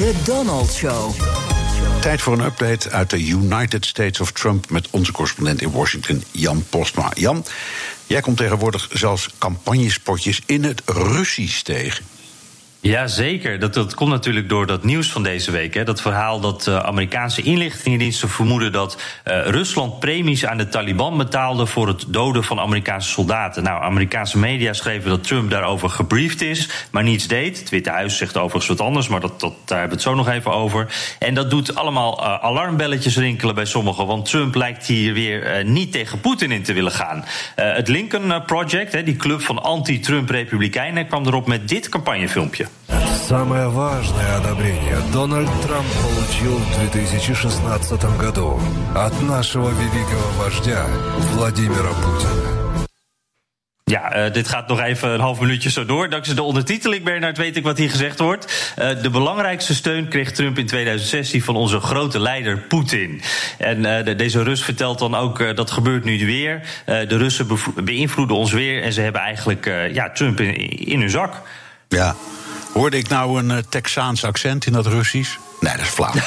De Donald Show. Tijd voor een update uit de United States of Trump met onze correspondent in Washington, Jan Postma. Jan, jij komt tegenwoordig zelfs campagnespotjes in het Russisch tegen. Jazeker, dat, dat komt natuurlijk door dat nieuws van deze week. Hè. Dat verhaal dat uh, Amerikaanse inlichtingendiensten vermoeden dat uh, Rusland premies aan de Taliban betaalde voor het doden van Amerikaanse soldaten. Nou, Amerikaanse media schreven dat Trump daarover gebriefd is, maar niets deed. Het Witte Huis zegt overigens wat anders, maar dat, dat, daar hebben we het zo nog even over. En dat doet allemaal uh, alarmbelletjes rinkelen bij sommigen, want Trump lijkt hier weer niet tegen Poetin in te willen gaan. het Lincoln Project, hè, die club van anti-Trump-republikeinen, kwam erop met dit campagnefilmpje. Самое важное одобрение Дональд Трамп получил в 2016 году от нашего великого вождя Владимира Путина. Ja, uh, dit gaat nog even een half minuutje zo door. Dankzij de ondertiteling, Bernard, weet ik wat hier gezegd wordt. Uh, de belangrijkste steun kreeg Trump in 2016 van onze grote leider Poetin. En uh, de, deze Rus vertelt dan ook, dat gebeurt nu weer. de Russen beïnvloeden ons weer en ze hebben eigenlijk ja, Trump in, in hun zak. Ja, Hoorde ik nou een uh, Texaans accent in dat Russisch? Nee, dat is flauw.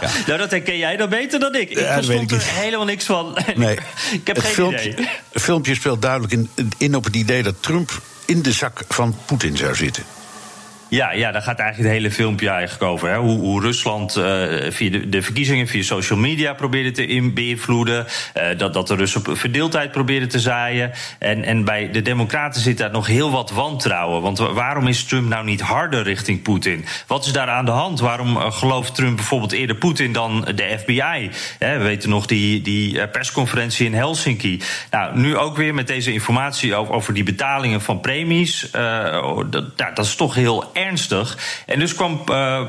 ja. Nou, dat herken jij dan beter dan ik. Ik ja, verstond er helemaal niks van. Nee. ik heb het geen filmpje, idee. Het filmpje speelt duidelijk in, in op het idee dat Trump in de zak van Poetin zou zitten. Ja, ja, daar gaat eigenlijk het hele filmpje eigenlijk over. Hè. Hoe, hoe, Rusland uh, via de, verkiezingen via social media probeerde te beïnvloeden. Uh, dat, dat de Russen verdeeldheid probeerden te zaaien. En, en bij de Democraten zit daar nog heel wat wantrouwen. Want waarom is Trump nou niet harder richting Poetin? Wat is daar aan de hand? Waarom uh, gelooft Trump bijvoorbeeld eerder Poetin dan de FBI? We weten nog die, die persconferentie in Helsinki. Nou, nu ook weer met deze informatie over, die betalingen van premies. dat, ja, dat is toch heel ernstig. En dus kwam uh,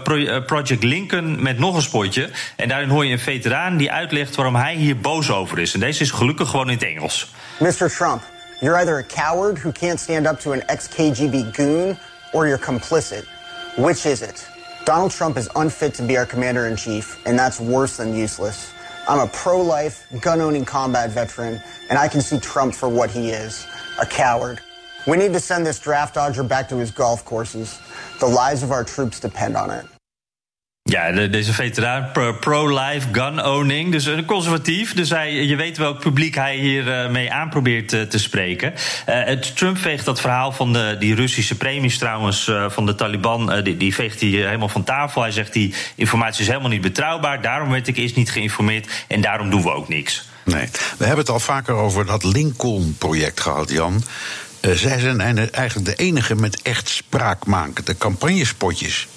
Project Lincoln met nog een spotje. En daarin hoor je een veteraan die uitlegt waarom hij hier boos over is. En deze is gelukkig gewoon in het Engels. Mr. Trump, you're either a coward who can't stand up to an ex-KGB goon... or you're complicit. Which is it? Donald Trump is unfit to be our commander-in-chief, and that's worse than useless. I'm a pro-life, gun-owning combat veteran, and I can see Trump for what he is, a coward. We need to send this draft dodger back to his golf courses. The lives of our troops depend on it. Ja, de, deze veteraan, pro-life, gun-owning, dus een conservatief. Dus hij, je weet welk publiek hij hier uh, mee aan probeert uh, te spreken. Uh, Trump veegt dat verhaal van de, die Russische premies trouwens van de Taliban... die, die veegt hij helemaal van tafel. Hij zegt die informatie is helemaal niet betrouwbaar. Daarom werd ik eerst niet geïnformeerd en daarom doen we ook niks. Nee, we hebben het al vaker over dat Lincoln-project gehad, Jan. Uh, zij zijn eigenlijk de enige met echt spraakmakende campagnespotjes.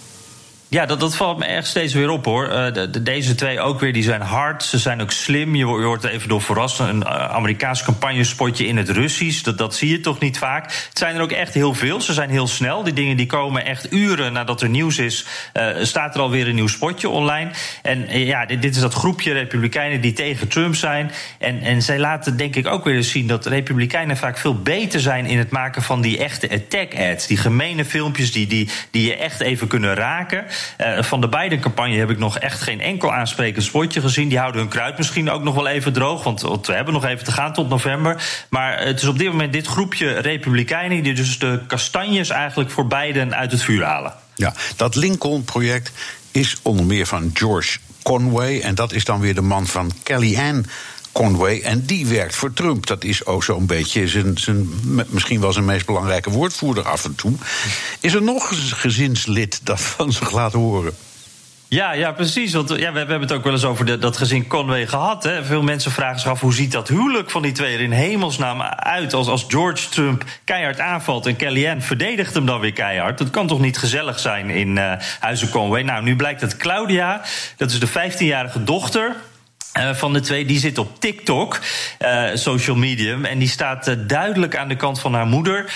Ja, dat, dat valt me echt steeds weer op hoor. Uh, de, deze twee ook weer, die zijn hard. Ze zijn ook slim. Je, wordt er even door verrast. Een uh, Amerikaans campagnespotje in het Russisch. Dat, dat zie je toch niet vaak. Het zijn er ook echt heel veel. Ze zijn heel snel. Die dingen die komen echt uren nadat er nieuws is. Uh, staat er alweer een nieuw spotje online. En ja, dit, dit, is dat groepje Republikeinen die tegen Trump zijn. En, en zij laten denk ik ook weer eens zien dat Republikeinen vaak veel beter zijn in het maken van die echte attack ads. Die gemene filmpjes die, die, die je echt even kunnen raken. Uh, van de beide campagne heb ik nog echt geen enkel aansprekend spotje gezien. Die houden hun kruid misschien ook nog wel even droog. Want, want we hebben nog even te gaan tot november. Maar het is op dit moment dit groepje Republikeinen die dus de kastanjes eigenlijk voor beiden uit het vuur halen. Ja, dat Lincoln-project is onder meer van George Conway. En dat is dan weer de man van Kellyanne Conway. En die werkt voor Trump. Dat is ook zo'n beetje zijn, zijn, misschien wel zijn meest belangrijke woordvoerder af en toe. Is er nog een gezinslid dat van zich laat horen? Ja, ja, precies. Want ja, we, hebben het ook wel eens over dat gezin Conway gehad. Hè. Veel mensen vragen zich af hoe ziet dat huwelijk van die twee er in hemelsnaam uit. Als, als George Trump keihard aanvalt en Kellyanne verdedigt hem dan weer keihard. Dat kan toch niet gezellig zijn in uh, Huizen Conway. Nou, nu blijkt dat Claudia, dat is de 15-jarige dochter Uh, van de twee, die zit op TikTok, uh, social medium. En die staat uh, duidelijk aan de kant van haar moeder.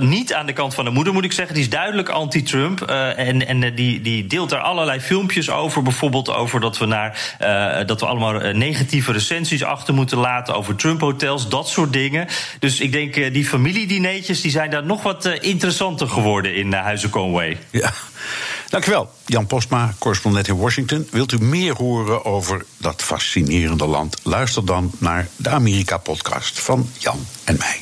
niet aan de kant van de moeder, moet ik zeggen. Die is duidelijk anti-Trump. en en die, die deelt daar allerlei filmpjes over. Bijvoorbeeld over dat we, naar, dat we allemaal negatieve recensies achter moeten laten. Over Trump-hotels, dat soort dingen. Dus ik denk, die familiedineetjes die zijn daar nog wat interessanter geworden in Huizen Conway. Ja. Dankjewel, Jan Postma, correspondent in Washington. Wilt u meer horen over dat fascinerende land? Luister dan naar de Amerika-podcast van Jan en mij.